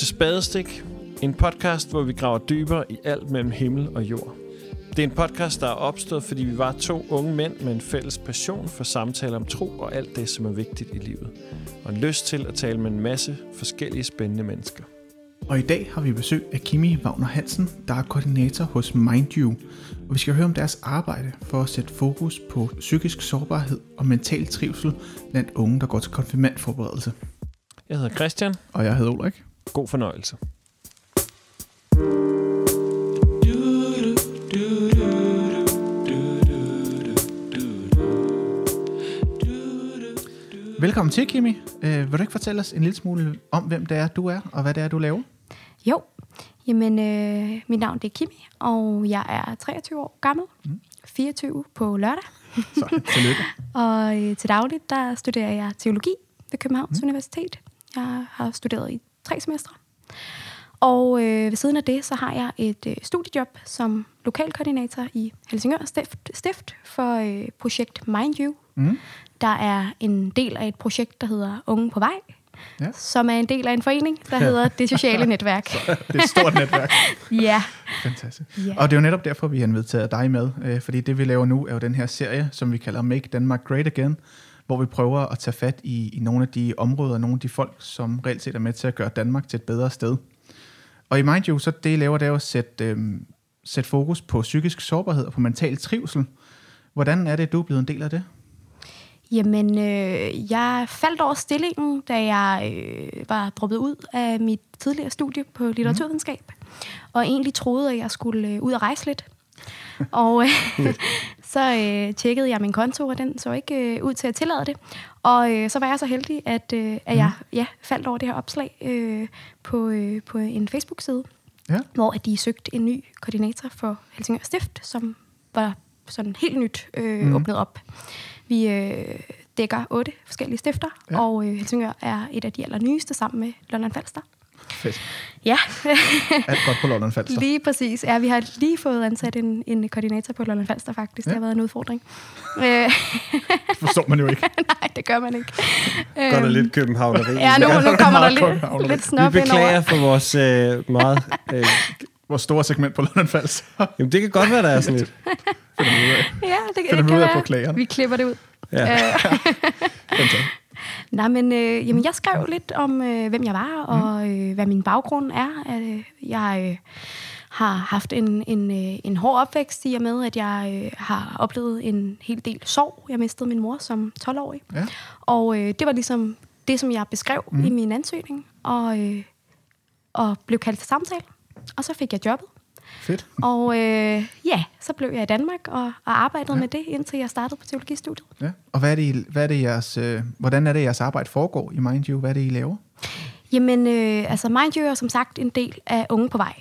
til Spadestik, en podcast, hvor vi graver dybere i alt mellem himmel og jord. Det er en podcast, der er opstået, fordi vi var to unge mænd med en fælles passion for samtaler om tro og alt det, som er vigtigt i livet. Og en lyst til at tale med en masse forskellige spændende mennesker. Og i dag har vi besøg af Kimi Wagner Hansen, der er koordinator hos MindYou. Og vi skal høre om deres arbejde for at sætte fokus på psykisk sårbarhed og mental trivsel blandt unge, der går til konfirmandforberedelse. Jeg hedder Christian. Og jeg hedder Ulrik. God fornøjelse. Velkommen til, Kimi. Øh, vil du ikke fortælle os en lille smule om, hvem det er, du er, og hvad det er, du laver? Jo, jamen øh, mit navn det er Kimi, og jeg er 23 år gammel, mm. 24 på lørdag. Så, tillykke. og øh, til dagligt, der studerer jeg teologi ved Københavns mm. Universitet. Jeg har studeret i tre semestre. Og øh, ved siden af det, så har jeg et øh, studiejob som lokalkoordinator i Helsingør Stift, Stift for øh, projekt Mind You, mm. der er en del af et projekt, der hedder Unge på vej, ja. som er en del af en forening, der ja. hedder Det Sociale Netværk. Så, det er et stort netværk. ja. Fantastisk. Ja. Og det er jo netop derfor, vi har inviteret dig med, øh, fordi det, vi laver nu, er jo den her serie, som vi kalder Make Denmark Great Again, hvor vi prøver at tage fat i, i nogle af de områder, nogle af de folk, som reelt set er med til at gøre Danmark til et bedre sted. Og i Mind You, så det laver det jo at sætte, øhm, sætte fokus på psykisk sårbarhed og på mental trivsel. Hvordan er det, du er blevet en del af det? Jamen, øh, jeg faldt over stillingen, da jeg øh, var droppet ud af mit tidligere studie på litteraturvidenskab, mm. og egentlig troede, at jeg skulle øh, ud og rejse lidt. Og øh, så øh, tjekkede jeg min konto, og den så ikke øh, ud til at tillade det. Og øh, så var jeg så heldig, at, øh, at jeg mm. ja, faldt over det her opslag øh, på, øh, på en Facebook-side, ja. hvor at de søgte en ny koordinator for Helsingør Stift, som var sådan helt nyt øh, mm. åbnet op. Vi øh, dækker otte forskellige stifter, ja. og øh, Helsingør er et af de allernyeste sammen med London Falster. Fedt. Ja. Alt godt på Lolland Falster. Lige præcis. Ja, vi har lige fået ansat en, en koordinator på Lolland Falster, faktisk. Ja. Det har været en udfordring. det forstår man jo ikke. Nej, det gør man ikke. Gør der øhm, lidt københavneri. Ja, nu, nu kommer der lidt, lidt snop Vi beklager for vores øh, meget... Øh, vores store segment på Lolland Falster. Jamen, det kan godt være, der er sådan lidt. ja, det, det kan være. På Vi klipper det ud. Ja. Fantastisk. Nej, men øh, jamen, jeg skrev lidt om, øh, hvem jeg var, og mm. øh, hvad min baggrund er. Øh, jeg øh, har haft en, en, øh, en hård opvækst i og med, at jeg øh, har oplevet en hel del sorg. Jeg mistede min mor som 12-årig. Ja. Og øh, det var ligesom det, som jeg beskrev mm. i min ansøgning, og, øh, og blev kaldt til samtale. Og så fik jeg jobbet. Fedt. Og øh, ja, så blev jeg i Danmark og, og arbejdede ja. med det, indtil jeg startede på teologistudiet. Ja. Og hvad er det, hvad er det jeres, øh, hvordan er det, jeres arbejde foregår i MindYou? Hvad er det, I laver? Jamen, øh, altså MindYou er som sagt en del af Unge på Vej.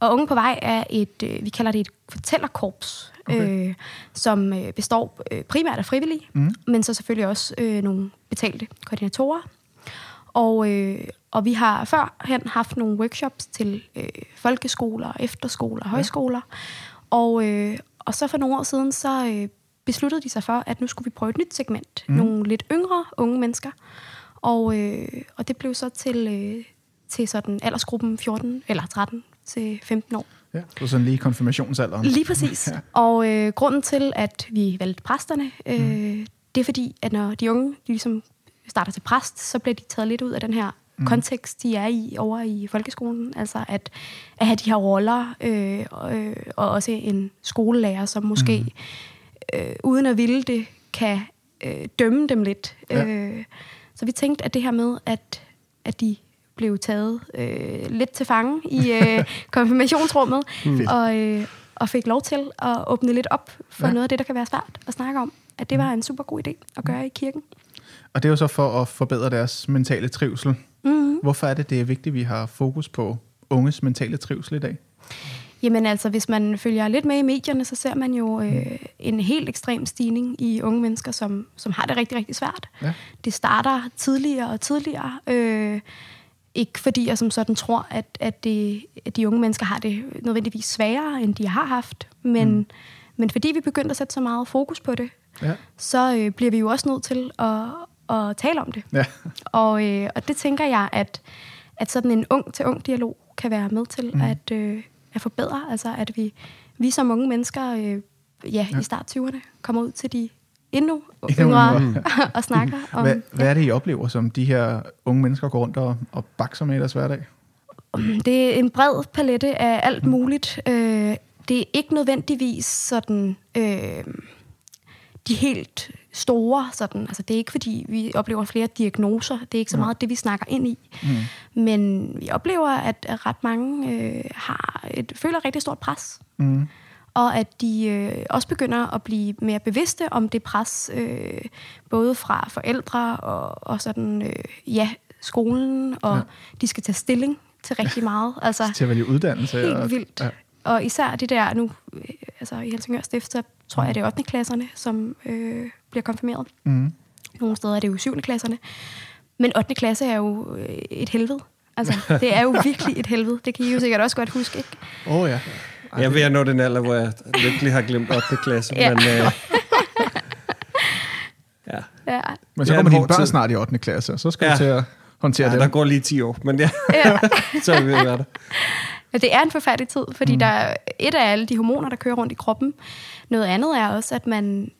Og Unge på Vej er et, øh, vi kalder det et fortællerkorps, okay. øh, som øh, består øh, primært af frivillige, mm. men så selvfølgelig også øh, nogle betalte koordinatorer. Og, øh, og vi har førhen haft nogle workshops til øh, folkeskoler, efterskoler og højskoler. Ja. Og, øh, og så for nogle år siden, så øh, besluttede de sig for, at nu skulle vi prøve et nyt segment. Mm. Nogle lidt yngre unge mennesker. Og, øh, og det blev så til, øh, til sådan aldersgruppen 14 eller 13 til 15 år. Ja, så sådan lige konfirmationsalderen. Lige præcis. ja. Og øh, grunden til, at vi valgte præsterne, øh, mm. det er fordi, at når de unge de ligesom starter til præst, så bliver de taget lidt ud af den her mm. kontekst, de er i over i folkeskolen. Altså at, at have de her roller, øh, øh, og også en skolelærer, som måske, mm. øh, uden at ville det, kan øh, dømme dem lidt. Ja. Øh, så vi tænkte, at det her med, at, at de blev taget øh, lidt til fange i øh, konfirmationsrummet, mm. og, øh, og fik lov til at åbne lidt op for ja. noget af det, der kan være svært at snakke om, at det var en super god idé at gøre i kirken. Og det er jo så for at forbedre deres mentale trivsel. Mm. Hvorfor er det, det er vigtigt, at vi har fokus på unges mentale trivsel i dag? Jamen altså, hvis man følger lidt med i medierne, så ser man jo øh, en helt ekstrem stigning i unge mennesker, som, som har det rigtig, rigtig svært. Ja. Det starter tidligere og tidligere. Øh, ikke fordi jeg som sådan tror, at, at, det, at de unge mennesker har det nødvendigvis sværere, end de har haft, men, mm. men fordi vi begyndte at sætte så meget fokus på det, ja. så øh, bliver vi jo også nødt til at, at tale om det. Ja. Og, øh, og det tænker jeg, at, at sådan en ung-til-ung-dialog kan være med til mm. at, øh, at forbedre, altså at vi, vi som unge mennesker øh, ja, ja. i start 20'erne kommer ud til de endnu yngre og snakker om... Hvad, hvad er det, I oplever, som de her unge mennesker går rundt og, og bakser med i deres hverdag? Det er en bred palette af alt muligt. Øh, det er ikke nødvendigvis sådan øh, de helt store. Sådan. Altså, det er ikke, fordi vi oplever flere diagnoser. Det er ikke så meget det, vi snakker ind i. Mm. Men vi oplever, at ret mange øh, har et, føler rigtig stort pres. Mm. Og at de øh, også begynder at blive mere bevidste om det pres, øh, både fra forældre og, og sådan, øh, ja, skolen, og ja. de skal tage stilling til rigtig meget. Altså, til at vælge uddannelse. Helt og, vildt. Ja. Og især det der nu, øh, altså i Helsingør Stift, så tror jeg, det er 8. klasserne, som øh, bliver konfirmeret. Mm. Nogle steder er det jo 7. klasserne. Men 8. klasse er jo øh, et helvede. Altså, det er jo virkelig et helvede. Det kan I jo sikkert også godt huske, ikke? Åh oh, ja. Ej, jeg vil have nå den alder, hvor jeg virkelig har glemt 8. klasse. ja. Men, øh, ja. ja. Men så kommer dine børn tid. snart i 8. klasse, og så skal ja. du til at håndtere ja, det. der går lige 10 år, men ja, ja. så er vi ved at Ja, det er en forfærdelig tid, fordi mm. der er et af alle de hormoner, der kører rundt i kroppen. Noget andet er også, at man...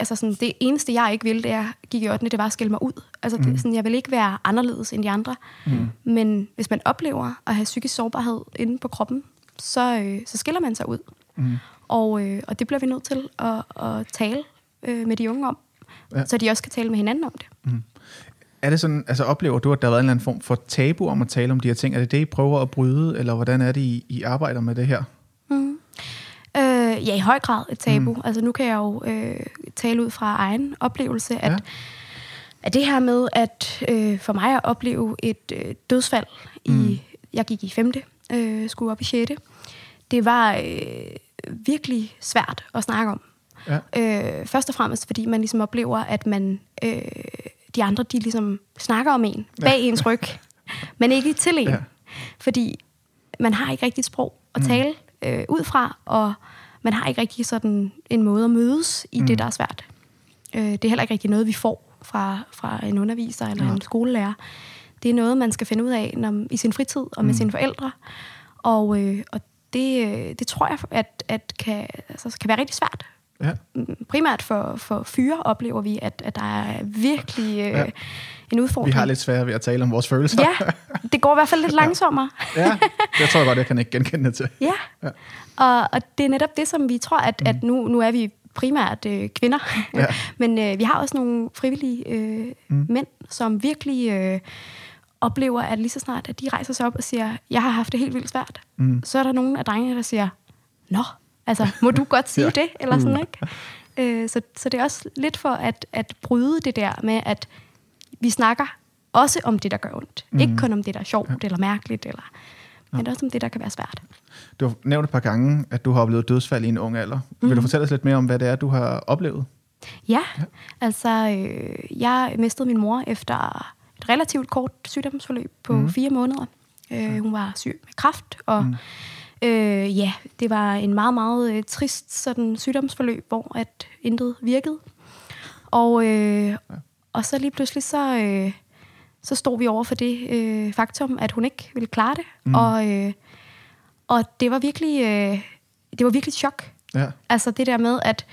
Altså sådan, det eneste, jeg ikke ville, det er, gik i 8. det var at skille mig ud. Altså, mm. det, sådan, jeg vil ikke være anderledes end de andre. Mm. Men hvis man oplever at have psykisk sårbarhed inde på kroppen, så, øh, så skiller man sig ud. Mm. Og, øh, og det bliver vi nødt til at, at tale øh, med de unge om, ja. så de også kan tale med hinanden om det. Mm. Er det sådan, altså oplever du, at der har været en eller anden form for tabu om at tale om de her ting? Er det det, I prøver at bryde, eller hvordan er det, I, I arbejder med det her? Mm. Øh, ja, i høj grad et tabu. Mm. Altså nu kan jeg jo øh, tale ud fra egen oplevelse, at, ja. at det her med, at øh, for mig at opleve et øh, dødsfald i, mm. jeg gik i femte, øh, skulle op i 6. Det var øh, virkelig svært at snakke om. Ja. Øh, først og fremmest, fordi man ligesom oplever, at man, øh, de andre de ligesom snakker om en bag ja. ens ryg, men ikke til en. Ja. Fordi man har ikke rigtigt sprog at mm. tale mm. øh, ud fra, og man har ikke rigtig sådan en måde at mødes i mm. det, der er svært. Øh, det er heller ikke rigtig noget, vi får fra, fra en underviser eller ja. en skolelærer. Det er noget, man skal finde ud af når, i sin fritid og med mm. sine forældre. Og, øh, og det, øh, det tror jeg, at, at kan, altså, kan være rigtig svært. Ja. Primært for, for fyre oplever vi, at, at der er virkelig øh, ja. en udfordring. Vi har lidt svært ved at tale om vores følelser. Ja, det går i hvert fald lidt langsommere. ja, tror jeg godt, jeg kan ikke genkende det til. Ja, ja. Og, og det er netop det, som vi tror, at, mm. at nu, nu er vi primært øh, kvinder, ja. men øh, vi har også nogle frivillige øh, mm. mænd, som virkelig... Øh, oplever, at lige så snart, at de rejser sig op og siger, jeg har haft det helt vildt svært, mm. så er der nogle af drengene, der siger, nå, altså, må du godt sige ja. det? Eller sådan, mm. ikke? Øh, så, så det er også lidt for at, at bryde det der med, at vi snakker også om det, der gør ondt. Mm. Ikke kun om det, der er sjovt ja. eller mærkeligt, eller, ja. men også om det, der kan være svært. Du har nævnt et par gange, at du har oplevet dødsfald i en ung alder. Mm. Vil du mm. fortælle os lidt mere om, hvad det er, du har oplevet? Ja, ja. altså, øh, jeg mistede min mor efter et relativt kort sygdomsforløb på mm. fire måneder. Øh, hun var syg med kræft, og mm. Øh, ja, det var en meget, meget øh, trist sådan, sygdomsforløb, hvor at intet virkede. Og, øh, ja. og så lige pludselig, så, øh, så stod vi over for det øh, faktum, at hun ikke ville klare det. Mm. Og, øh, og det var virkelig, øh, det var virkelig et chok. Ja. Altså det der med, at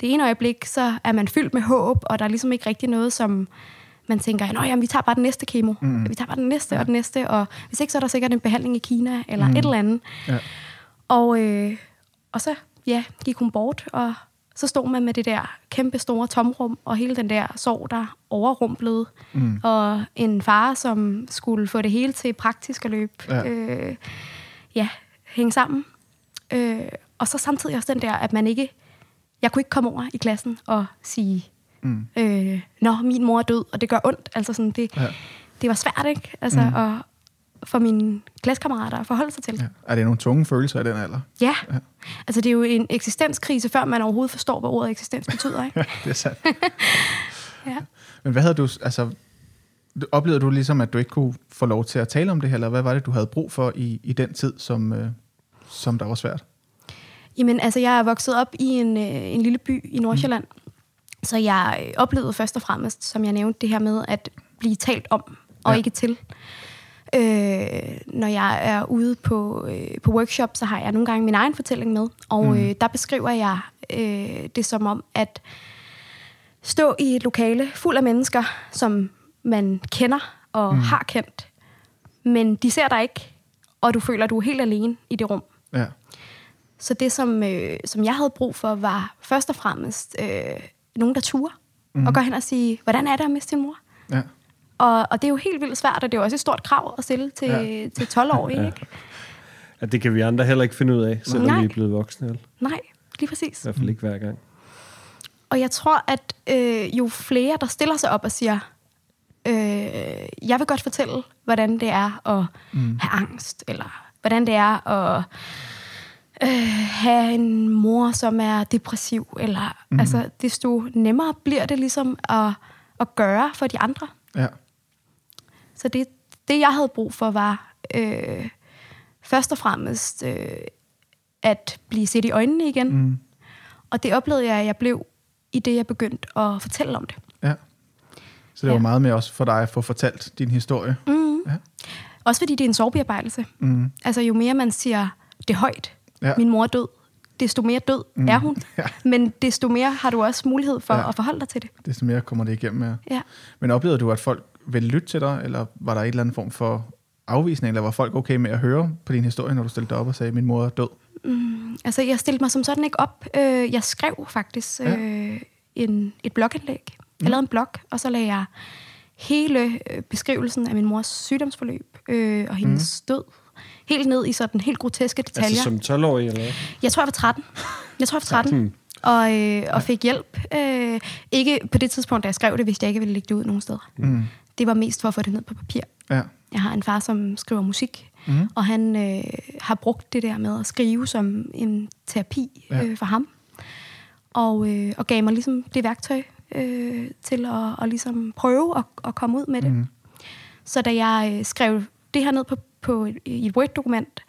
det ene øjeblik, så er man fyldt med håb, og der er ligesom ikke rigtig noget, som man tænker, at vi tager bare den næste kemo. Mm. Vi tager bare den næste ja. og den næste, og hvis ikke, så er der sikkert en behandling i Kina, eller mm. et eller andet. Ja. Og, øh, og så ja, gik hun bort, og så stod man med det der kæmpe store tomrum, og hele den der sorg, der overrumplede, mm. og en far, som skulle få det hele til praktisk at løbe, ja, øh, ja hænge sammen. Øh, og så samtidig også den der, at man ikke, jeg kunne ikke komme over i klassen og sige, Mm. Øh, Nå, min mor er død, og det gør ondt. Altså sådan, det, ja. det var svært, ikke? Altså, mm. at, for mine klassekammerater at forholde sig til. Ja. Er det nogle tunge følelser i den alder? Ja. ja. Altså, det er jo en eksistenskrise, før man overhovedet forstår, hvad ordet eksistens betyder, ikke? ja, det er sandt. ja. Men hvad havde du, altså, oplevede du ligesom, at du ikke kunne få lov til at tale om det her, eller hvad var det, du havde brug for i, i den tid, som, øh, som der var svært? Jamen, altså, jeg er vokset op i en, øh, en lille by i Nordsjælland, mm. Så jeg øh, oplevede først og fremmest, som jeg nævnte, det her med at blive talt om og ja. ikke til. Øh, når jeg er ude på, øh, på workshop, så har jeg nogle gange min egen fortælling med, og mm. øh, der beskriver jeg øh, det som om, at stå i et lokale fuld af mennesker, som man kender og mm. har kendt, men de ser dig ikke, og du føler, at du er helt alene i det rum. Ja. Så det, som, øh, som jeg havde brug for, var først og fremmest øh, nogen, der turer, mm. og går hen og sige, hvordan er det at miste din mor? Ja. Og, og det er jo helt vildt svært, og det er jo også et stort krav at stille til, ja. til 12 år, ikke? Ja, det kan vi andre heller ikke finde ud af, selvom Nej. vi er blevet voksne. Eller? Nej, lige præcis. I hvert fald ikke hver gang. Og jeg tror, at øh, jo flere, der stiller sig op og siger, øh, jeg vil godt fortælle, hvordan det er at mm. have angst, eller hvordan det er at øh, have en mor, som er depressiv, eller mm. altså, desto nemmere bliver det ligesom at, at gøre for de andre. Ja. Så det, det jeg havde brug for, var øh, først og fremmest øh, at blive set i øjnene igen. Mm. Og det oplevede jeg, at jeg blev i det, jeg begyndte at fortælle om det. Ja. Så det Ja. var meget med også for dig at få fortalt din historie. Mm. Ja. Også fordi det er en sorgbearbejdelse. Mm. Altså jo mere man siger det højt, Ja. min mor er død, desto mere død mm. er hun. Ja. Men desto mere har du også mulighed for Ja. at forholde dig til det. Desto mere kommer det igennem med. Ja. Men oplevede du, at folk ville lytte til dig, eller var der et eller andet form for afvisning, eller var folk okay med at høre på din historie, når du stillede dig op og sagde, min mor er død? Altså, jeg stillede mig som sådan ikke op. Øh, jeg skrev faktisk Ja. øh, en, et blogindlæg. Jeg lavede en blog, og så lagde jeg hele øh, beskrivelsen af min mors sygdomsforløb øh, og hendes mm. død helt ned i sådan helt groteske detaljer. Altså som 12-årig, eller hvad? Jeg tror, jeg var 13. Jeg tror, jeg var 13. Og, øh, og fik hjælp. Øh, ikke på det tidspunkt, da jeg skrev det, hvis jeg ikke ville lægge det ud nogen steder. Mm. Det var mest for at få det ned på papir. Ja. Jeg har en far, som skriver musik, Mhm. og han øh, har brugt det der med at skrive som en terapi Ja. øh, for ham. Og, øh, og gav mig ligesom det værktøj øh, til at, at ligesom prøve at, at komme ud med det. Mhm. Så da jeg øh, skrev det her ned på, på et- i et Word-dokument,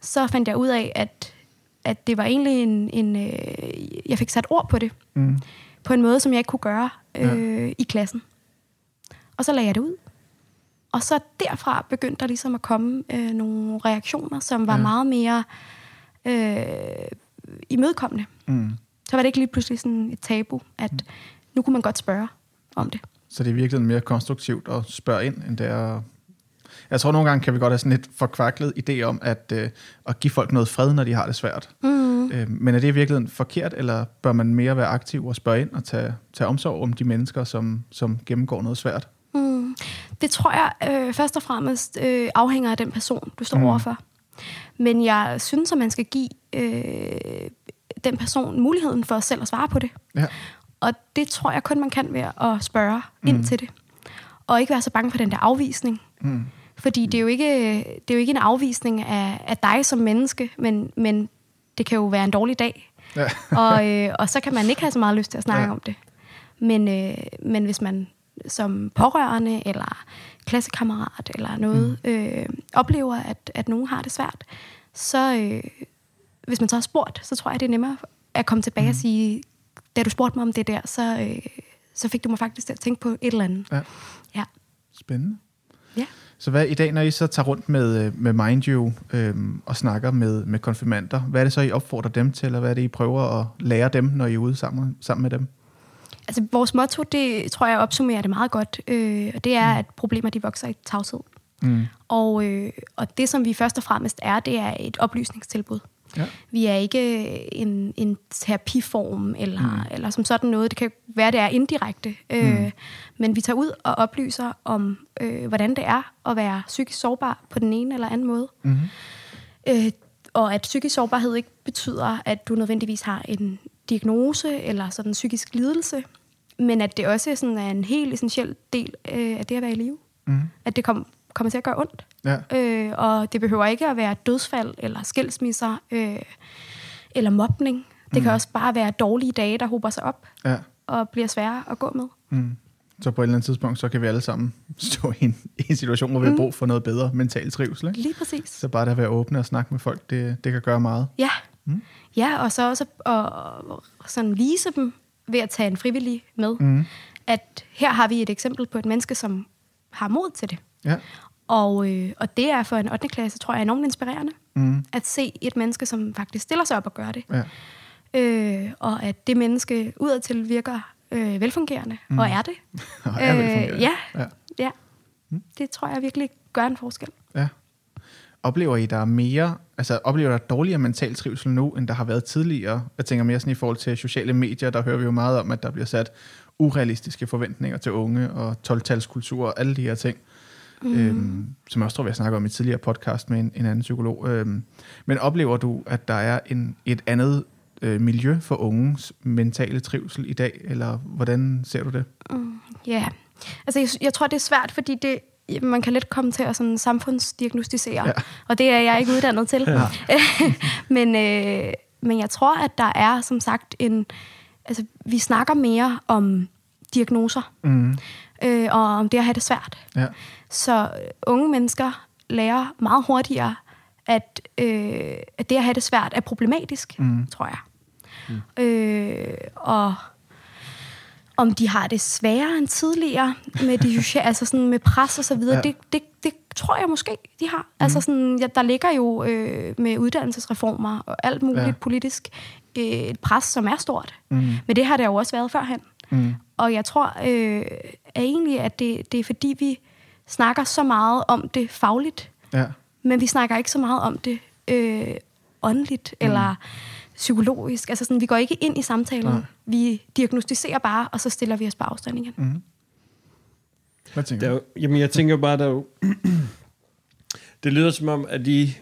så fandt jeg ud af, at, at det var egentlig en... en øh, jeg fik sat ord på det, Mm. på en måde, som jeg ikke kunne gøre øh, i klassen. Og så lagde jeg det ud. Og så derfra begyndte der ligesom at komme øh, nogle reaktioner, som var Ja. ja. meget mere øh, imødekommende. Mm. Så var det ikke lige pludselig sådan et tabu, at nu kunne man godt spørge om det. Så det er virkelig mere konstruktivt at spørge ind, end det er... Jeg tror nogle gange kan vi godt have sådan lidt forkvaklet idé om, at, øh, at give folk noget fred, når de har det svært. Mm. Øh, men er det i virkeligheden forkert, eller bør man mere være aktiv og spørge ind og tage, tage omsorg om de mennesker, som, som gennemgår noget svært? Mm. Det tror jeg øh, først og fremmest øh, afhænger af den person, du står Mm. mm. overfor. Men jeg synes, at man skal give øh, den person muligheden for selv at svare på det. Ja. Og det tror jeg kun, man kan ved at spørge mm. ind til det. Og ikke være så bange for den der afvisning. Mm. Fordi det er jo ikke, det er jo ikke en afvisning af, af dig som menneske, men, men det kan jo være en dårlig dag. Ja. og, øh, og så kan man ikke have så meget lyst til at snakke Ja. om det. Men, øh, men hvis man som pårørende eller klassekammerat eller noget mm. øh, oplever, at, at nogen har det svært, så øh, hvis man så har spurgt, så tror jeg, det er nemmere at komme tilbage mm. og sige, da du spurgte mig om det der, så, øh, så fik du mig faktisk til at tænke på et eller andet. Ja. Ja. Spændende. Ja. Så hvad i dag, når I så tager rundt med, øh, med Mind You øhm, og snakker med, med konfirmander, hvad er det så, I opfordrer dem til, eller hvad er det, I prøver at lære dem, når I er ude sammen, sammen med dem? Altså, vores motto, det tror jeg opsummerer det meget godt, øh, og det er, at problemer de vokser i tavshed. Mm. Og, øh, og det, som vi først og fremmest er, det er et oplysningstilbud. Ja. Vi er ikke en, en terapiform eller, mm. eller som sådan noget. Det kan være, det er indirekte. Øh, men vi tager ud og oplyser om, øh, hvordan det er at være psykisk sårbar på den ene eller anden måde. Mm. Øh, og at psykisk sårbarhed ikke betyder, at du nødvendigvis har en diagnose eller sådan en psykisk lidelse, men at det også sådan er en helt essentiel del øh, af det at være i live. Mm. At det kom, kommer til at gøre ondt. Ja. Øh, og det behøver ikke at være dødsfald eller skilsmisser øh, eller mobning. Det mm. kan også bare være dårlige dage, der hober sig op ja. og bliver svære at gå med. Mm. Så på et eller andet tidspunkt, så kan vi alle sammen stå i en, i en situation, hvor vi har brug for noget bedre mental trivsel. Ikke? Lige præcis. Så bare det at være åbne og snakke med folk, det, det kan gøre meget. Ja. Mm. Ja, og så også at sådan vise dem ved at tage en frivillig med, Mm. at her har vi et eksempel på et menneske, som har mod til det. Ja. Og, øh, og det er for en 8. klasse, tror jeg, enormt inspirerende. Mm. At se et menneske, som faktisk stiller sig op og gør det. Ja. Øh, og at det menneske udadtil virker øh, velfungerende, mm. og er det. Og er velfungerende. ja, Ja. ja. Det tror jeg virkelig gør en forskel. Ja. Oplever I, der er mere, altså oplever der dårligere mental trivsel nu, end der har været tidligere? Jeg tænker mere sådan i forhold til sociale medier, der hører vi jo meget om, at der bliver sat urealistiske forventninger til unge og 12-talskultur og alle de her ting. Mm. Øhm, som jeg også tror, vi har snakket om i et tidligere podcast med en, en anden psykolog. Øhm, men oplever du, at der er en, et andet øh, miljø for unges mentale trivsel i dag, eller hvordan ser du det? Ja, altså jeg, jeg tror, det er svært, fordi det, man kan let komme til at sådan samfundsdiagnostisere, ja. og det er jeg ikke uddannet til. Ja. men, øh, men jeg tror, at der er som sagt en... Altså, vi snakker mere om diagnoser, Mm. øh, og om det at have det svært. Ja. Så øh, unge mennesker lærer meget hurtigere, at, øh, at det at have det svært er problematisk, mm. tror jeg. Mm. Øh, og om de har det sværere end tidligere med de sociale, altså sådan med pres og så videre, Ja. det, det, det tror jeg måske, de har. Mm. Altså sådan, ja, der ligger jo øh, med uddannelsesreformer og alt muligt Ja. ja. politisk øh, et pres, som er stort. Mm. Men det har der jo også været førhen. Mm. Og jeg tror øh, at egentlig, at det, det er fordi, vi snakker så meget om det fagligt, Ja. men vi snakker ikke så meget om det øh, åndeligt mm. eller psykologisk. Altså sådan, vi går ikke ind i samtalen. Nej. Vi diagnostiserer bare, og så stiller vi os på afstand igen. Mm. Hvad tænker Der er du? jo, jamen, jeg tænker bare, der er jo, det lyder som om, at I,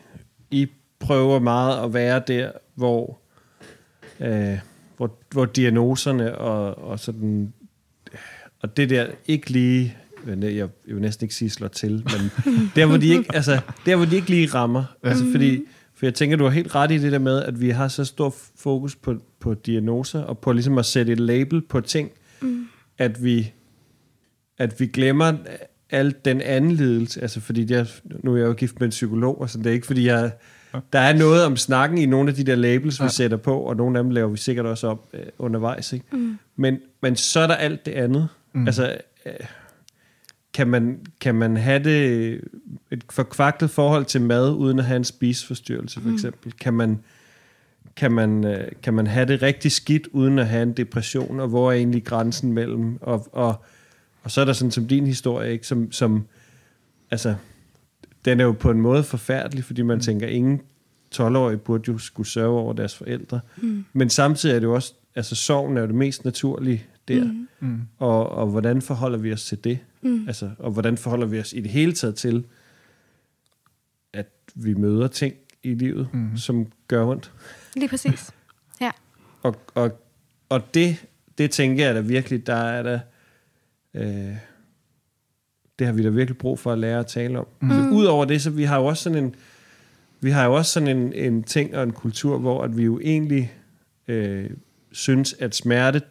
I prøver meget at være der, hvor, øh, hvor, hvor diagnoserne og, og sådan, og det der ikke lige, jeg jeg vil næsten ikke sige slår til, men der hvor de ikke, altså, der hvor de ikke lige rammer, ja. altså fordi, for jeg tænker, du har helt ret i det der med, at vi har så stor fokus på, på diagnoser, og på ligesom at sætte et label på ting, mm. at vi at vi glemmer alt den anden lidelse, altså fordi er, nu er jeg jo gift med en psykolog, og sådan, det er ikke fordi jeg, der er noget om snakken i nogle af de der labels, vi Ja. sætter på, og nogle af dem laver vi sikkert også op øh, undervejs, ikke? Mm. Men, men så er der alt det andet. Mm. Altså, øh, kan man, kan man have det et forkvaklet forhold til mad, uden at have en spiseforstyrrelse, for eksempel? Kan man, kan man, øh, kan man have det rigtig skidt, uden at have en depression, og hvor er egentlig grænsen mellem? Og, og, og så er der sådan som din historie, ikke? Som, som, altså, den er jo på en måde forfærdelig, fordi man tænker, ingen 12-årige burde jo skulle sørge over deres forældre. Mm. Men samtidig er det jo også, altså sorgen er jo det mest naturlige der. Mm. Mm. Og, og hvordan forholder vi os til det? Mm. Altså, og hvordan forholder vi os i det hele taget til, at vi møder ting i livet, mm. som gør ondt? Lige præcis. Ja. Og, og, og det, det tænker jeg da virkelig, der er der, øh, det har vi da virkelig brug for at lære at tale om. Mm. Så Udover det, så vi har jo også sådan en, vi har jo også sådan en, en ting og en kultur, hvor at vi jo egentlig øh, synes, at smerte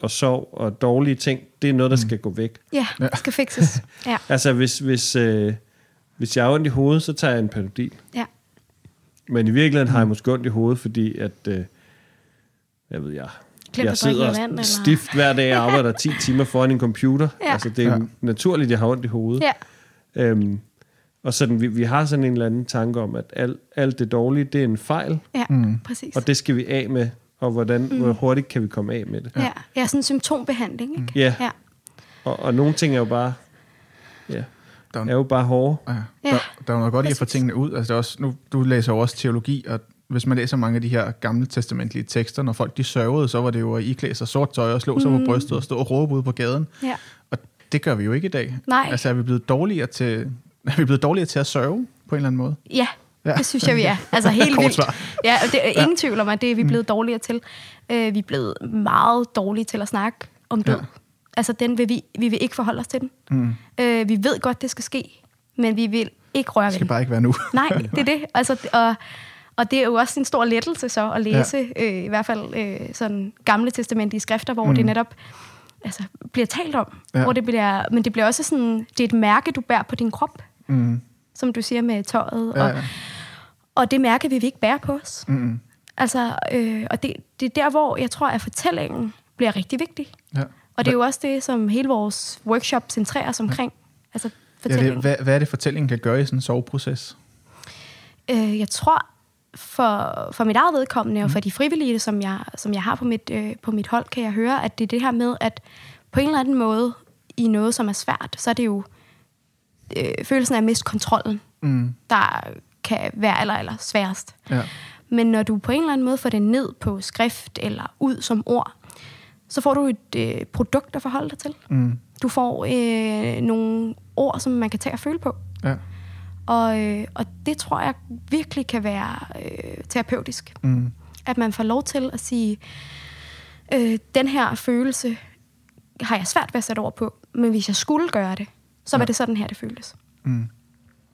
og sorg og dårlige ting, det er noget, der skal gå væk. Ja, det skal fikses. Ja. Altså, hvis, hvis, øh, hvis jeg har ondt i hovedet, så tager jeg en panodil. ja. Men i virkeligheden har jeg måske ondt i hovedet, fordi at, øh, jeg ved jeg, Glemt jeg at sidder vand, eller? stift hver dag og arbejder 10 timer foran en computer. Ja. Altså, det er Ja. ja. naturligt, jeg har ondt i hovedet. Ja. Øhm, og sådan, vi, vi har sådan en eller anden tanke om, at alt, alt det dårlige, det er en fejl, Ja, Mm. præcis. og det skal vi af med. Og hvordan, mm. hvor hurtigt kan vi komme af med det? Ja, ja sådan en symptombehandling, ikke? Ja, Ja. og, og nogle ting er jo bare, ja, Der, er jo bare hårde. ja. Ja, Der, der er jo noget godt i at få tingene ud. Altså, det er også, nu, du læser jo også teologi, og hvis man læser mange af de her gamle testamentlige tekster, når folk de sørgede, så var det jo at iklæde sig sort tøj og slå sig på brystet og stå og råbe ude på gaden. ja. Og det gør vi jo ikke i dag. Nej. Altså er vi blevet dårligere til, er vi blevet dårligere til at sørge på en eller anden måde? Ja, Ja. det synes jeg, vi er. Altså helt vildt. Ja, det er ingen tvivl om, at det er vi blevet dårligere til. Uh, vi er blevet meget dårlige til at snakke om død. Ja. Altså, den vil vi, vi vil ikke forholde os til den. Mm. Uh, vi ved godt, det skal ske, men vi vil ikke røre Det ved skal den. bare ikke være nu. Nej, det er det. Altså, og, og det er jo også en stor lettelse så at læse, ja. øh, i hvert fald øh, sådan gamle testamentlige skrifter, hvor mm. det netop altså, bliver talt om. Ja. Hvor det bliver, men det bliver også sådan, det er et mærke, du bærer på din krop, Mm. som du siger med tøjet. Ja, Og, ja. Og det mærke vil vi ikke bære på os. Mm. Altså, øh, og det, det er der, hvor jeg tror, at fortællingen bliver rigtig vigtig. ja. Og det er jo også det, som hele vores workshop centrerer sig omkring. Altså fortælling. det, hvad, hvad er det, fortællingen kan gøre i sådan en soveproces? Øh, jeg tror, for, for mit eget vedkommende, og for de frivillige, som jeg, som jeg har på mit, øh, på mit hold, kan jeg høre, at det er det her med, at på en eller anden måde, i noget, som er svært, så er det jo øh, følelsen af at miste kontrollen, Mm. der kan være aller, aller sværest. Ja. Men når du på en eller anden måde får det ned på skrift eller ud som ord, så får du et øh, produkt at forholde dig til. Mm. Du får øh, nogle ord, som man kan tage og føle på. Ja. Og, øh, og det tror jeg virkelig kan være øh, terapeutisk. Mm. At man får lov til at sige, øh, den her følelse har jeg svært ved at sætte ord på, men hvis jeg skulle gøre det, så var Ja. det sådan her, det føltes. Mm.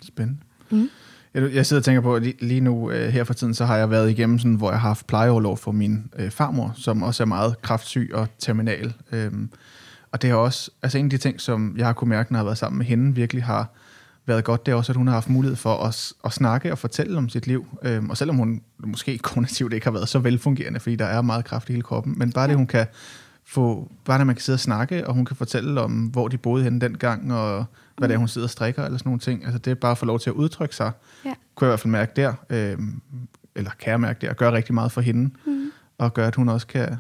Spændende. Mm. Jeg, jeg sidder og tænker på, at lige, nu øh, her for tiden, så har jeg været igennem sådan, hvor jeg har haft plejeoverlov for min øh, farmor, som også er meget kraftsyg og terminal. Øhm, og det er også, altså en af de ting, som jeg har kunne mærke, når jeg har været sammen med hende, virkelig har været godt, det er også, at hun har haft mulighed for at, at snakke og fortælle om sit liv. Øhm, og selvom hun måske kognitivt ikke har været så velfungerende, fordi der er meget kraft i hele kroppen, men bare det, hun kan få, bare når man kan sidde og snakke, og hun kan fortælle om, hvor de boede henne dengang, og hvad det er, hun sidder og strikker, eller sådan nogle ting. Altså det er bare at få lov til at udtrykke sig, Ja. kunne jeg i hvert fald mærke der, øh, eller kan jeg mærke der, og gøre rigtig meget for hende, Mm. og gøre, at hun også kan,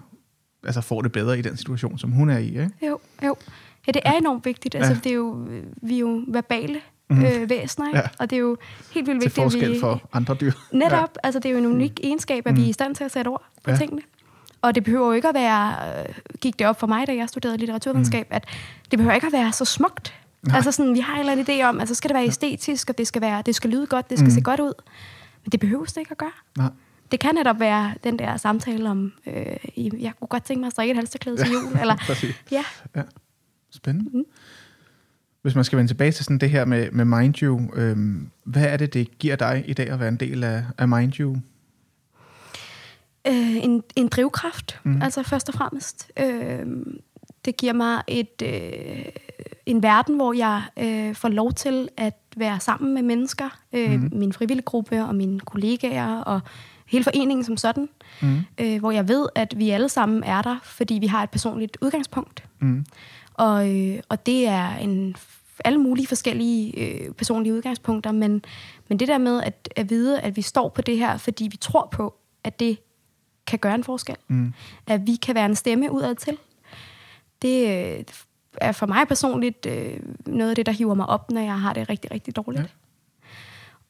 altså får det bedre i den situation, som hun er i. Ikke? Jo, jo. Ja, det er enormt vigtigt. Altså, Ja. det er jo, vi er jo verbale Mhm. øh, væsener, ikke? Ja. og det er jo helt vildt Til vigtigt, at forskel vi... for andre dyr. Netop, ja. altså det er jo en unik mm. egenskab, at vi er i stand til at sætte ord på Ja. ja. tingene. Og det behøver jo ikke at være, øh, gik det op for mig, da jeg studerede litteraturvidenskab, mm. at det behøver ikke at være så smukt. Nej. Altså sådan, vi har en eller anden idé om, altså skal det være æstetisk, og det skal, være, det skal lyde godt, det skal Mm. mm. se godt ud. Men det behøver det ikke at gøre. Nej. Det kan netop være den der samtale om, øh, jeg kunne godt tænke mig at strikke et halsterklæde til jul, eller Præcis. ja, Spændende. Mhm. Hvis man skal vende tilbage til sådan det her med, med Mind You, øhm, hvad er det, det giver dig i dag at være en del af, af Mind You? øh, en, en drivkraft, mm. altså først og fremmest. Øh, det giver mig et, øh, en verden, hvor jeg øh, får lov til at være sammen med mennesker, øh, mm. min frivillige gruppe og mine kollegaer og hele foreningen som sådan, Mm. øh, hvor jeg ved, at vi alle sammen er der, fordi vi har et personligt udgangspunkt. Mm. Og, øh, og det er en alle mulige forskellige øh, personlige udgangspunkter, men, men det der med at, at vide, at vi står på det her, fordi vi tror på, at det kan gøre en forskel. Mm. At vi kan være en stemme udad til. Det øh, er for mig personligt øh, noget af det, der hiver mig op, når jeg har det rigtig, rigtig dårligt. Ja.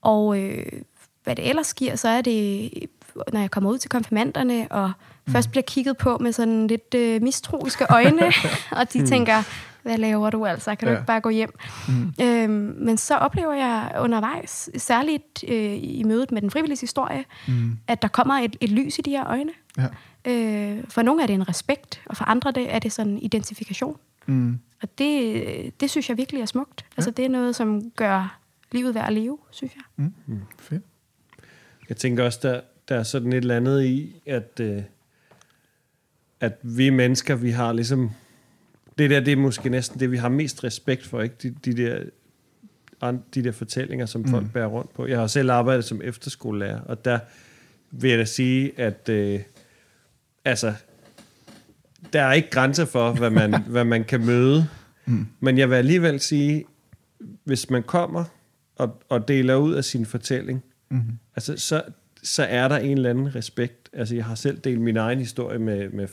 Og øh, hvad det ellers giver, så er det, når jeg kommer ud til konfirmanderne, og mm. først bliver kigget på med sådan lidt øh, mistroiske øjne, og de tænker, hvad laver du altså? Kan du Ja. ikke bare gå hjem? Mm. Øhm, men så oplever jeg undervejs, særligt øh, i mødet med den frivillige historie, Mm. at der kommer et, et lys i de her øjne. Ja. Øh, for nogle er det en respekt, og for andre er det sådan en identifikation. Mm. Og det, det synes jeg virkelig er smukt. Altså det er noget, som gør livet værd at leve, synes jeg. Mm. Fedt. Jeg tænker også, der, der er sådan et eller andet i, at, øh, at vi mennesker, vi har ligesom... Det der, det er måske næsten det, vi har mest respekt for, ikke? De, de, der, de der fortællinger, som folk Mm. bærer rundt på. Jeg har selv arbejdet som efterskolelærer, og der vil jeg da sige, at øh, altså, der er ikke grænser for, hvad man, hvad man kan møde. Mm. Men jeg vil alligevel sige, hvis man kommer og, og deler ud af sin fortælling, Mm. altså, så, så er der en eller anden respekt. Altså, jeg har selv delt min egen historie med, med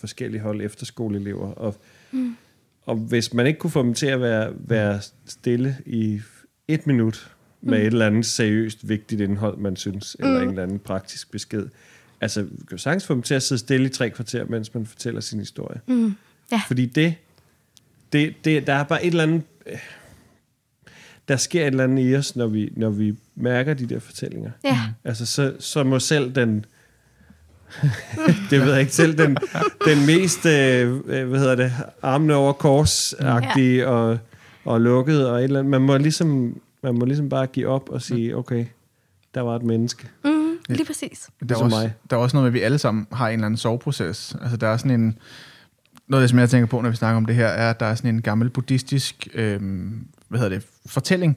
forskellige hold efterskoleelever, og, mm. og hvis man ikke kunne få dem til at være, være stille i et minut med mm. et eller andet seriøst vigtigt indhold, man synes, mm. eller en eller anden praktisk besked, altså, vi kan jo sagtens få dem til at sidde stille i tre kvarter, mens man fortæller sin historie. Mm. Ja. Fordi det, det, det, der er bare et eller andet, øh, der sker et eller andet i os, når vi, når vi mærker de der fortællinger. Ja. Altså, så, så må selv den, det ved jeg ikke, selv den, den mest, øh, øh, hvad hedder det, armene over kors ja. og, og lukket og et eller andet. Man må ligesom, man må ligesom bare give op og sige, okay, der var et menneske. Mm, lige præcis. Der er, Ligesom også, mig. der er også noget med, at vi alle sammen har en eller anden soveproces. Altså der er sådan en... Noget af det, som jeg tænker på, når vi snakker om det her, er, at der er sådan en gammel buddhistisk øh, hvad hedder det, fortælling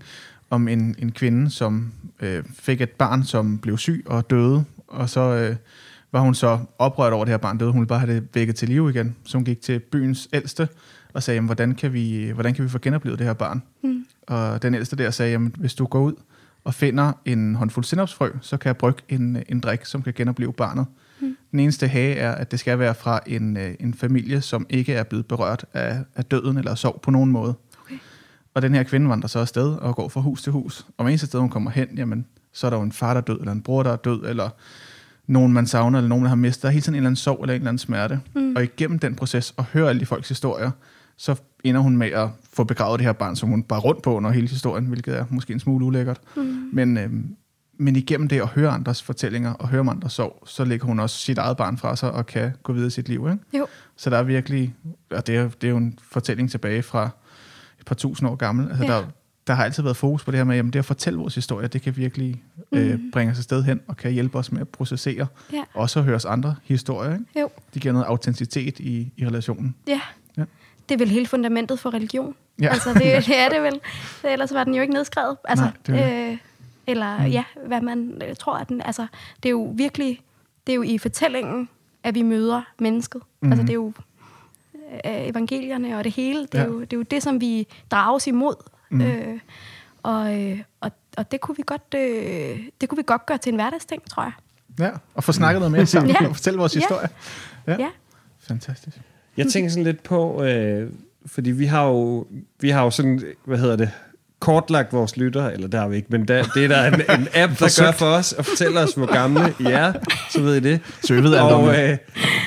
om en, en kvinde, som øh, fik et barn, som blev syg og døde, og så øh, var hun så oprørt over, at det her barn døde. Hun ville bare have det vækket til live igen. Så hun gik til byens ældste og sagde, hvordan, kan vi, hvordan kan vi få genoplevet det her barn? Mm. Og den ældste der sagde, jamen, hvis du går ud og finder en håndfuld sindopsfrø, så kan jeg brygge en, en drik, som kan genopleve barnet. Mm. Den eneste hage er, at det skal være fra en, øh, en familie, som ikke er blevet berørt af, af døden eller sorg på nogen måde. Okay. Og den her kvinde vandrer så afsted og går fra hus til hus. Og hver eneste sted, hun kommer hen, jamen, så er der jo en far, der er død, eller en bror, der er død, eller nogen, man savner, eller nogen, der har mistet. Der er hele tiden en eller anden sorg eller en eller anden smerte. Mm. Og igennem den proces, og høre alle de folks historier, så ender hun med at få begravet det her barn, som hun bare rundt på under hele historien, hvilket er måske en smule ulækkert. Mm. Men, øhm, men igennem det at høre andres fortællinger og høre om andres sorg, så lægger hun også sit eget barn fra sig og kan gå videre i sit liv. Ikke? Jo. Så der er virkelig, og det er, det er jo en fortælling tilbage fra et par tusind år gammel. Altså, ja. der, der har altid været fokus på det her med, at det at fortælle vores historie, det kan virkelig mm. øh, bringe os et sted hen, og kan hjælpe os med at processere. Ja. Også at høre os andre historier. Ikke? Jo. Det giver noget autenticitet i, i relationen. Ja. Det er vel hele fundamentet for religion. Ja. Altså, det, det er det vel. Ellers var den jo ikke nedskrevet. Altså, Nej, det øh, eller mm. ja, hvad man øh, tror, at den... Altså, det er jo virkelig... Det er jo i fortællingen, at vi møder mennesket. Mm. Altså, det er jo øh, evangelierne og det hele. Det er, ja. jo, det er jo det, som vi drages imod. Mm. Øh, og, øh, og, og det kunne vi godt øh, det kunne vi godt gøre til en hverdagsting, tror jeg. Ja, og få snakket noget mere sammen ja. og fortælle vores ja. historie. Ja. ja. Fantastisk. Jeg tænker sådan lidt på, øh, fordi vi har jo vi har jo sådan, hvad hedder det, kortlagt vores lytter, eller der har vi ikke, men der, det er der en, en app, der gør for os, og fortæller os, hvor gamle I er, så ved I det. Så vi ved og øh,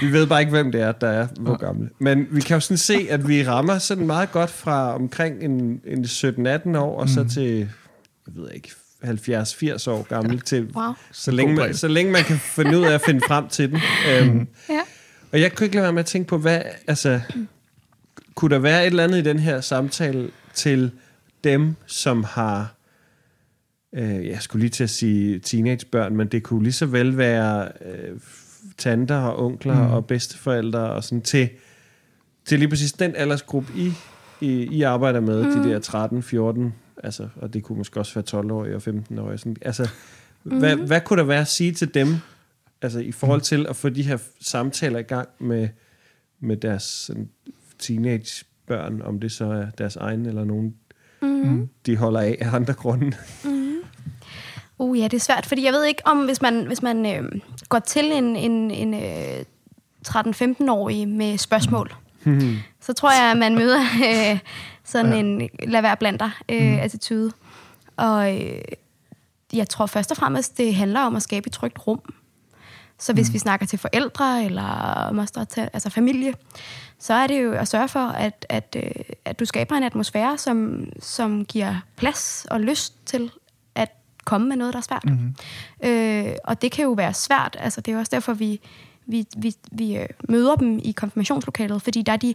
vi ved bare ikke, hvem det er, der er, hvor gamle. Men vi kan jo sådan se, at vi rammer sådan meget godt fra omkring en, en 17-18 år, og mm. så til, jeg ved ikke, 70-80 år gammel, til, wow. så, længe man, så længe man kan finde ud af at finde frem til den. Um, ja. Og jeg kunne ikke lade være med at tænke på, hvad, altså, kunne der være et eller andet i den her samtale til dem, som har, øh, jeg skulle lige til at sige teenagebørn, men det kunne lige så vel være øh, tanter og onkler mm. og bedsteforældre og sådan til, til lige præcis den aldersgruppe, I, I, I arbejder med, mm. de der 13, 14, altså, og det kunne måske også være 12-årige og 15-årige. Sådan, altså, mm. hvad, hvad kunne der være at sige til dem, altså i forhold til at få de her samtaler i gang med, med deres sådan, teenagebørn, om det så er deres egen eller nogen, mm. de holder af af andre grunde. Mm. Uh, ja, det er svært, fordi jeg ved ikke om, hvis man, hvis man øh, går til en, en, en øh, 13-15-årig med spørgsmål, mm. så tror jeg, at man møder øh, sådan ja. en lad være blandt dig øh, mm. attitude. Og øh, jeg tror først og fremmest, det handler om at skabe et trygt rum. Så hvis mm. vi snakker til forældre eller moster til, altså familie, så er det jo at sørge for, at, at, øh, at du skaber en atmosfære, som, som giver plads og lyst til at komme med noget, der er svært. Mm-hmm. Øh, og det kan jo være svært. Altså, det er også derfor, vi, vi, vi, vi øh, møder dem i konfirmationslokalet, fordi der er, de,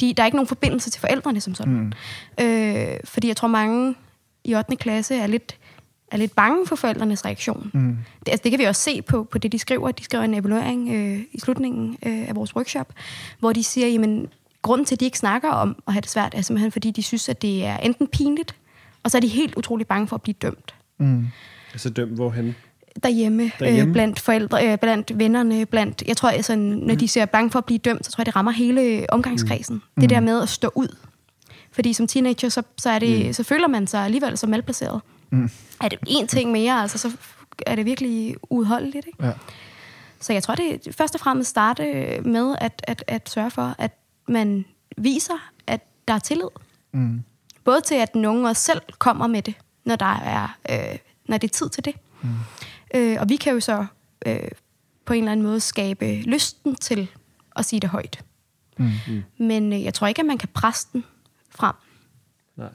de, der er ikke nogen forbindelse til forældrene som sådan. Mm. Øh, fordi jeg tror, mange i 8. klasse er lidt er lidt bange for forældrenes reaktion. Mm. Det, altså, det kan vi også se på, på det, de skriver. De skriver en evaluering øh, i slutningen øh, af vores workshop, hvor de siger, jamen, grunden til, at de ikke snakker om at have det svært, er simpelthen, fordi de synes, at det er enten pinligt, og så er de helt utrolig bange for at blive dømt. Mm. Altså dømt hvorhen? Derhjemme, Derhjemme? Øh, blandt forældre, øh, blandt vennerne, blandt, jeg tror, altså, når mm. de ser bange for at blive dømt, så tror jeg, det rammer hele omgangskredsen. Mm. Det der med at stå ud. Fordi som teenager, så, så, er det, mm. så føler man sig alligevel som malplaceret. Mm. Er det en ting mere, altså, så er det virkelig udholdeligt. Ikke? Ja. Så jeg tror, det er først og fremmest starte med at, at, at sørge for, at man viser, at der er tillid. Mm. Både til, at den unge også selv kommer med det, når, der er, øh, når det er tid til det. Mm. Øh, og vi kan jo så øh, på en eller anden måde skabe lysten til at sige det højt. Mm. Men øh, jeg tror ikke, at man kan presse den frem. Nej.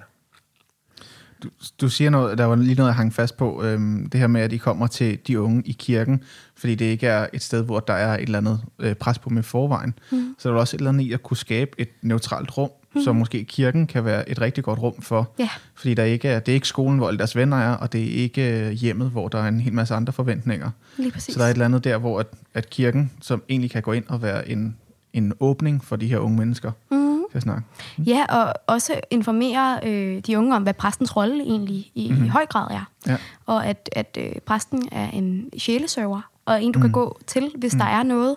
Du, du siger noget, der var lige noget, jeg hang fast på, øhm, det her med, at I kommer til de unge i kirken, fordi det ikke er et sted, hvor der er et eller andet øh, pres på med forvejen. Mm. Så der er også et eller andet i at kunne skabe et neutralt rum, mm. som måske kirken kan være et rigtig godt rum for. Yeah. Fordi der ikke er, det er ikke skolen, hvor alle deres venner er, og det er ikke øh, hjemmet, hvor der er en hel masse andre forventninger. Lige præcis. Så der er et eller andet der, hvor at, at kirken, som egentlig kan gå ind og være en, en åbning for de her unge mennesker. Mm kan snakke. Mm. Ja, og også informere øh, de unge om, hvad præstens rolle egentlig i, mm-hmm. i høj grad er. Ja. Og at, at øh, præsten er en sjælesøver, og en, du mm. kan gå til, hvis mm. der er noget,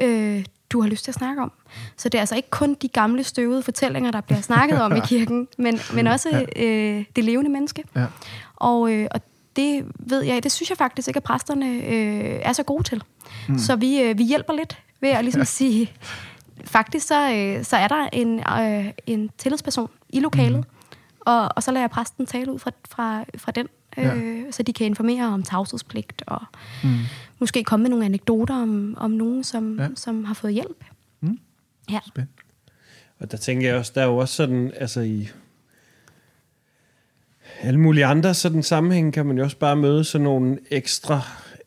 øh, du har lyst til at snakke om. Så det er altså ikke kun de gamle støvede fortællinger, der bliver snakket om i kirken, men, men også øh, det levende menneske. Ja. Og, øh, og det ved jeg, det synes jeg faktisk ikke, at præsterne øh, er så gode til. Mm. Så vi, øh, vi hjælper lidt ved at ligesom ja. sige, faktisk så, øh, så er der en, øh, en tillidsperson i lokalet, mm. og, og så lader jeg præsten tale ud fra, fra, fra den, øh, ja. så de kan informere om tavshedspligt, og mm. måske komme med nogle anekdoter om, om nogen, som, ja. som har fået hjælp. Mm. Ja. Spændende. Og der tænker jeg også, der er jo også sådan, altså i alle mulige andre sådan sammenhæng kan man jo også bare møde sådan nogle ekstra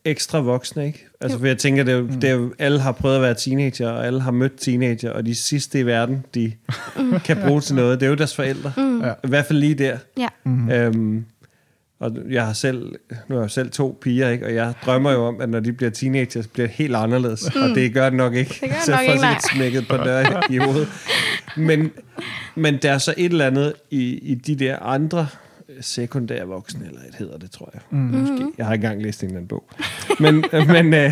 ekstra voksne, ikke? Altså, for jeg tænker, det er, mm. det er, alle har prøvet at være teenager, og alle har mødt teenager, og de sidste i verden, de mm. kan bruge til noget, det er jo deres forældre. Mm. I hvert fald lige der. Ja. Mm. Øhm, og jeg har selv, nu har jeg selv to piger, ikke? og jeg drømmer jo om, at når de bliver teenager, så bliver det helt anderledes. Mm. Og det gør det nok ikke. Det gør det så nok ikke, lidt smækket på døren i hovedet. Men, men der er så et eller andet i, i de der andre sekundær voksen, eller et hedder det, tror jeg. Mm. Måske. Jeg har ikke engang læst en eller anden bog. Men, men, øh,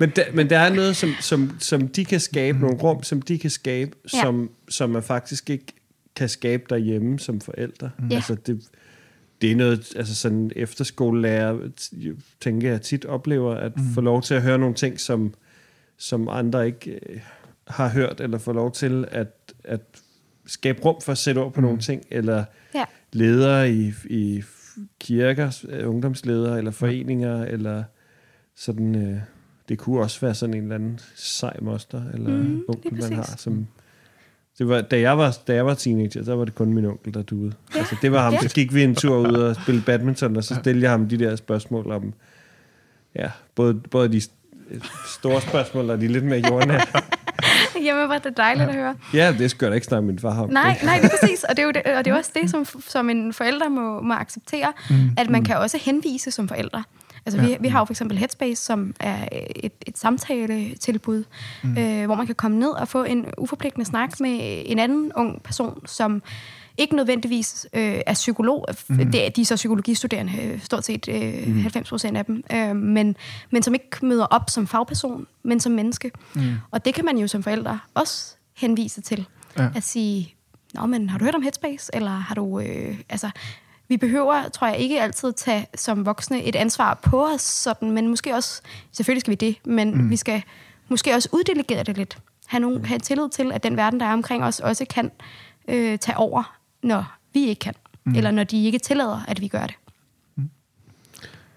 men, der, men der er noget, som, som, som de kan skabe, nogle rum, som de kan skabe, ja. som, som man faktisk ikke kan skabe derhjemme som forældre. Mm. Altså det, det er noget, altså sådan efterskolelærer, tænker jeg tit oplever, at mm. få lov til at høre nogle ting, som, som andre ikke øh, har hørt, eller få lov til at, at skabe rum for at sætte ord på mm. nogle ting, eller ja. ledere i, i kirker, øh, ungdomsledere, eller foreninger, ja. eller sådan... Øh, det kunne også være sådan en eller anden sej moster, eller mm, onkel, man har, som... Det var, da, jeg var, da jeg var teenager, der var det kun min onkel, der duede. Ja. Altså, det var ham, ja. så gik vi en tur ud og spille badminton, og så stillede jeg ham de der spørgsmål om... Ja, både, både de store spørgsmål og de lidt mere jordnære. Jamen, var det dejligt ja. at høre. Ja, det skal jeg da ikke snakke min far om. Nej, nej, det er præcis. Og det er jo, det, og det er også det, som, som en forælder må, må acceptere, mm. at man mm. kan også henvise som forældre. Altså, ja. vi, vi har jo for eksempel Headspace, som er et, et samtale-tilbud, mm. øh, hvor man kan komme ned og få en uforpligtende snak med en anden ung person, som ikke nødvendigvis øh, er psykolog. Mm. Det er, de er så psykologistuderende, øh, stort set øh, mm. 90 procent af dem. Øh, men, men som ikke møder op som fagperson, men som menneske. Mm. Og det kan man jo som forældre også henvise til. Ja. At sige, Nå, men har du hørt om Headspace? Eller har du... Øh, altså, vi behøver, tror jeg, ikke altid tage som voksne et ansvar på os, sådan, men måske også, selvfølgelig skal vi det, men mm. vi skal måske også uddelegere det lidt. Have, nogen, have tillid til, at den verden, der er omkring os, også kan øh, tage over når vi ikke kan. Mm. Eller når de ikke tillader, at vi gør det. Mm.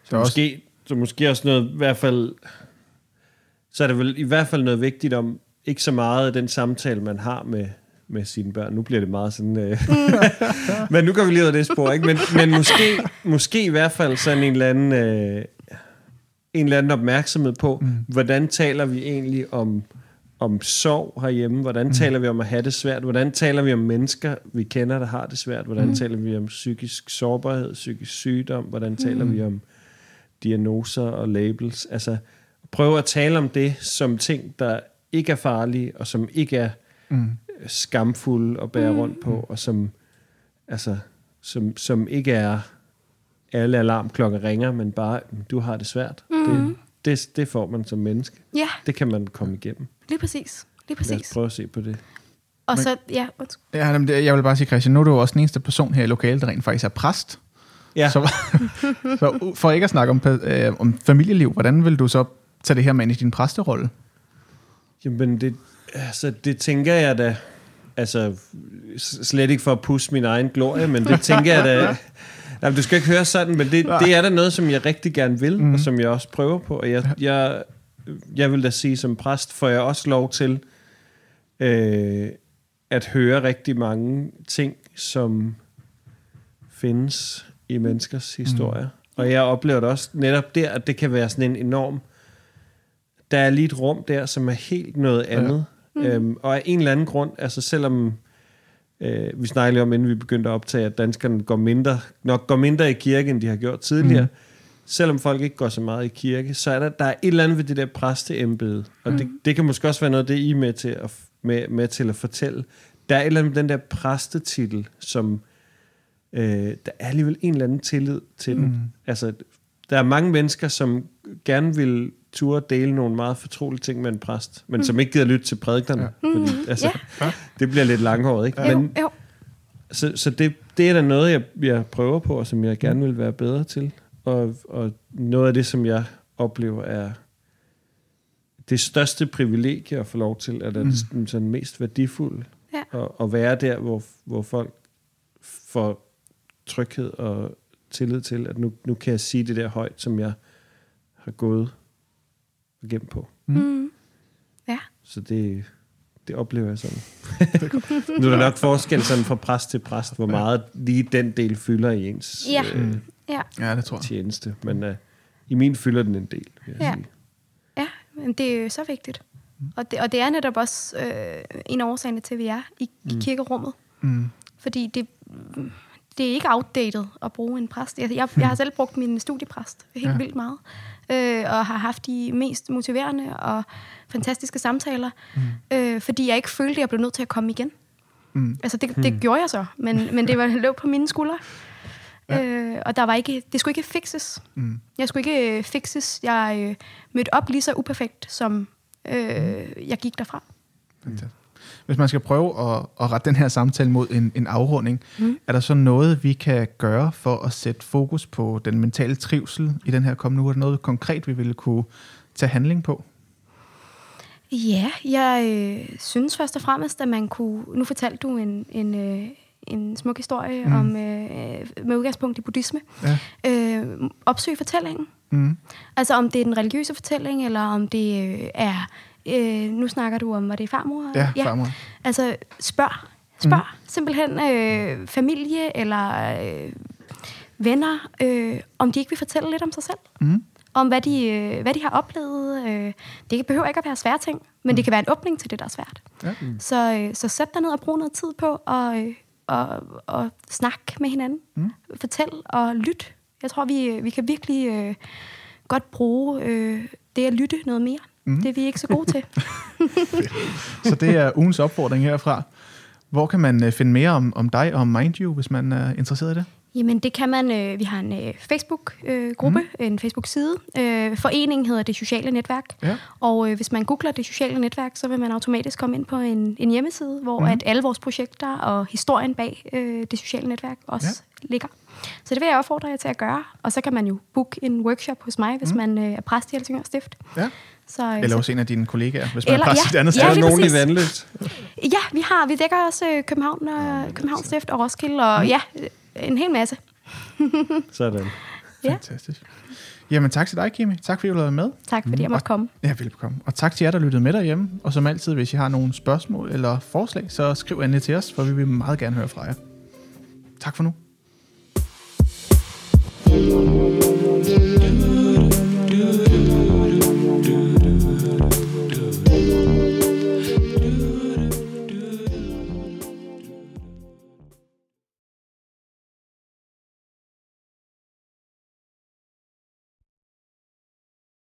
Så, måske, så måske også noget, i hvert fald, så er det vel i hvert fald noget vigtigt om, ikke så meget den samtale, man har med, med sine børn. Nu bliver det meget sådan... Øh, mm. men nu kan vi lige ud af det spor, ikke? Men, men måske, måske i hvert fald sådan en eller anden... Øh, en eller anden opmærksomhed på, mm. hvordan taler vi egentlig om om sorg herhjemme? Hvordan mm. taler vi om at have det svært? Hvordan taler vi om mennesker, vi kender, der har det svært? Hvordan mm. taler vi om psykisk sårbarhed, psykisk sygdom? Hvordan taler mm. vi om diagnoser og labels? Altså, prøve at tale om det som ting, der ikke er farlige, og som ikke er mm. skamfulde at bære mm. rundt på, og som, altså, som, som ikke er alle alarmklokker ringer, men bare, du har det svært. Mm. Det, det, det får man som menneske. Ja. Det kan man komme igennem. Lige præcis. Lige præcis. Lad os prøve at se på det. Og Men, så, ja, ja jeg vil bare sige, Christian, nu er du også den eneste person her i lokalet, der rent faktisk er præst. Ja. Så, så for ikke at snakke om, øh, om familieliv, hvordan vil du så tage det her med ind i din præsterolle? Jamen, det, altså, det tænker jeg da, altså slet ikke for at pusse min egen glorie, men det tænker jeg da, nej, du skal ikke høre sådan, men det, det er da noget, som jeg rigtig gerne vil, mm. og mhm. som jeg også prøver på, og jeg, jeg jeg vil da sige, som præst får jeg også lov til øh, at høre rigtig mange ting, som findes i menneskers historie. Mm. Og jeg oplever det også netop der, at det kan være sådan en enorm... Der er lige et rum der, som er helt noget andet. Ja. Mm. Øhm, og af en eller anden grund, altså selvom... Øh, vi snakkede om, inden vi begyndte at optage, at danskerne går mindre, nok går mindre i kirke, end de har gjort tidligere. Mm selvom folk ikke går så meget i kirke, så er der, der er et eller andet ved det der præsteembede, og mm. det, det kan måske også være noget, det I er med til at, med, med til at fortælle. Der er et eller andet den der præstetitel, som øh, der er alligevel en eller anden tillid til mm. den. Altså, der er mange mennesker, som gerne vil turde dele nogle meget fortrolige ting med en præst, men mm. som ikke gider lytte til prædiknerne, ja. fordi altså, Ja. det bliver lidt langhåret, ikke? Jo, Men, jo. så, så det, det er da noget, jeg, jeg prøver på, og som jeg gerne vil være bedre til. Og, og noget af det, som jeg oplever, er det største privilegie at få lov til, at det er mm. sådan mest værdifulde. Ja. At, at være der, hvor, hvor folk får tryghed og tillid til, at nu, nu kan jeg sige det der højt, som jeg har gået igennem på. Mm. Ja. Så det, det oplever jeg sådan. nu er der nok forskel sådan fra præst til præst, hvor meget lige den del fylder i ens Ja. øh, Ja. Ja, det tror jeg. tjeneste. Men uh, i min fylder den en del, vil jeg Ja. sige. Ja, men det er jo så vigtigt. Og det, og det er netop også øh, en af årsagerne til, at vi er i, i kirkerummet. Mm. Fordi det, det er ikke outdated at bruge en præst. Jeg, jeg, jeg har selv brugt min studiepræst helt ja. vildt meget. Øh, og har haft de mest motiverende og fantastiske samtaler. Mm. Øh, fordi jeg ikke følte, at jeg blev nødt til at komme igen. Mm. Altså, det, det gjorde jeg så, men, men det var lå på mine skuldre. Ja. Øh, og der var ikke, det skulle ikke fikses. Mm. Jeg skulle ikke øh, fikses. Jeg øh, mødte op lige så uperfekt, som øh, jeg gik derfra. Fantastisk. Hvis man skal prøve at, at rette den her samtale mod en, en afrunding, mm. er der så noget, vi kan gøre for at sætte fokus på den mentale trivsel i den her kommende uge? Er der noget konkret, vi ville kunne tage handling på? Ja, jeg øh, synes først og fremmest, at man kunne... Nu fortalte du en, en, øh, en smuk historie mm. om, øh, med udgangspunkt i buddhisme. Ja. Øh, opsøg fortællingen. Mm. Altså om det er den religiøse fortælling, eller om det øh, er... Øh, nu snakker du om, var det farmor? Ja, farmor. Altså spørg. Spørg mm. simpelthen øh, familie eller øh, venner, øh, om de ikke vil fortælle lidt om sig selv. Mm. Om hvad de, øh, hvad de har oplevet. Øh, det behøver ikke at være svære ting, men mm. det kan være en åbning til det, der er svært. Ja. Så, øh, så sæt dig ned og brug noget tid på at øh, og, og snak med hinanden. Mm. Fortæl og lyt. Jeg tror, vi, vi kan virkelig øh, godt bruge øh, det at lytte noget mere. Mm. Det er vi ikke så gode til. Så det er ugens opfordring herfra. Hvor kan man øh, finde mere om, om dig og om Mind You, hvis man er interesseret i det? Jamen, det kan man. Øh, vi har en øh, Facebook-gruppe, mm. en Facebook-side. Øh, foreningen hedder Det Sociale Netværk. Ja. Og øh, hvis man googler Det Sociale Netværk, så vil man automatisk komme ind på en, en hjemmeside, hvor mm. at alle vores projekter og historien bag øh, Det Sociale Netværk også ja. ligger. Så det vil jeg opfordre jer til at gøre. Og så kan man jo booke en workshop hos mig, hvis mm. man øh, er præst i Helsingør Stift. Ja. Så, øh, Eller også en af dine kollegaer, hvis man Eller, er ja, andet sted. Ja, nogen i Vandløs? Ja, vi har. Vi dækker også øh, København, og, København Stift og Roskilde, og mm. ja, en hel masse. Sådan. Fantastisk. Jamen tak til dig, Kimi. Tak fordi du lavede med. Tak fordi jeg mm. måtte komme. Ja, velbekomme. Og tak til jer, der lyttede med derhjemme. Og som altid, hvis I har nogle spørgsmål eller forslag, så skriv endelig til os, for vi vil meget gerne høre fra jer. Tak for nu. thank you